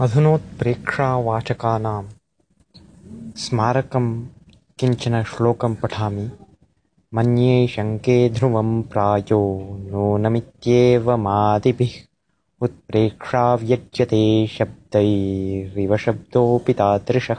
अधुनोत्प्रेक्षावाचकानां स्मारकं किञ्चन श्लोकं पठामि। मन्ये शङ्के ध्रुवं प्रायो नूनमित्येवमादिभिः उत्प्रेक्षाव्यज्यते शब्दैरिव शब्दोऽपि तादृशः।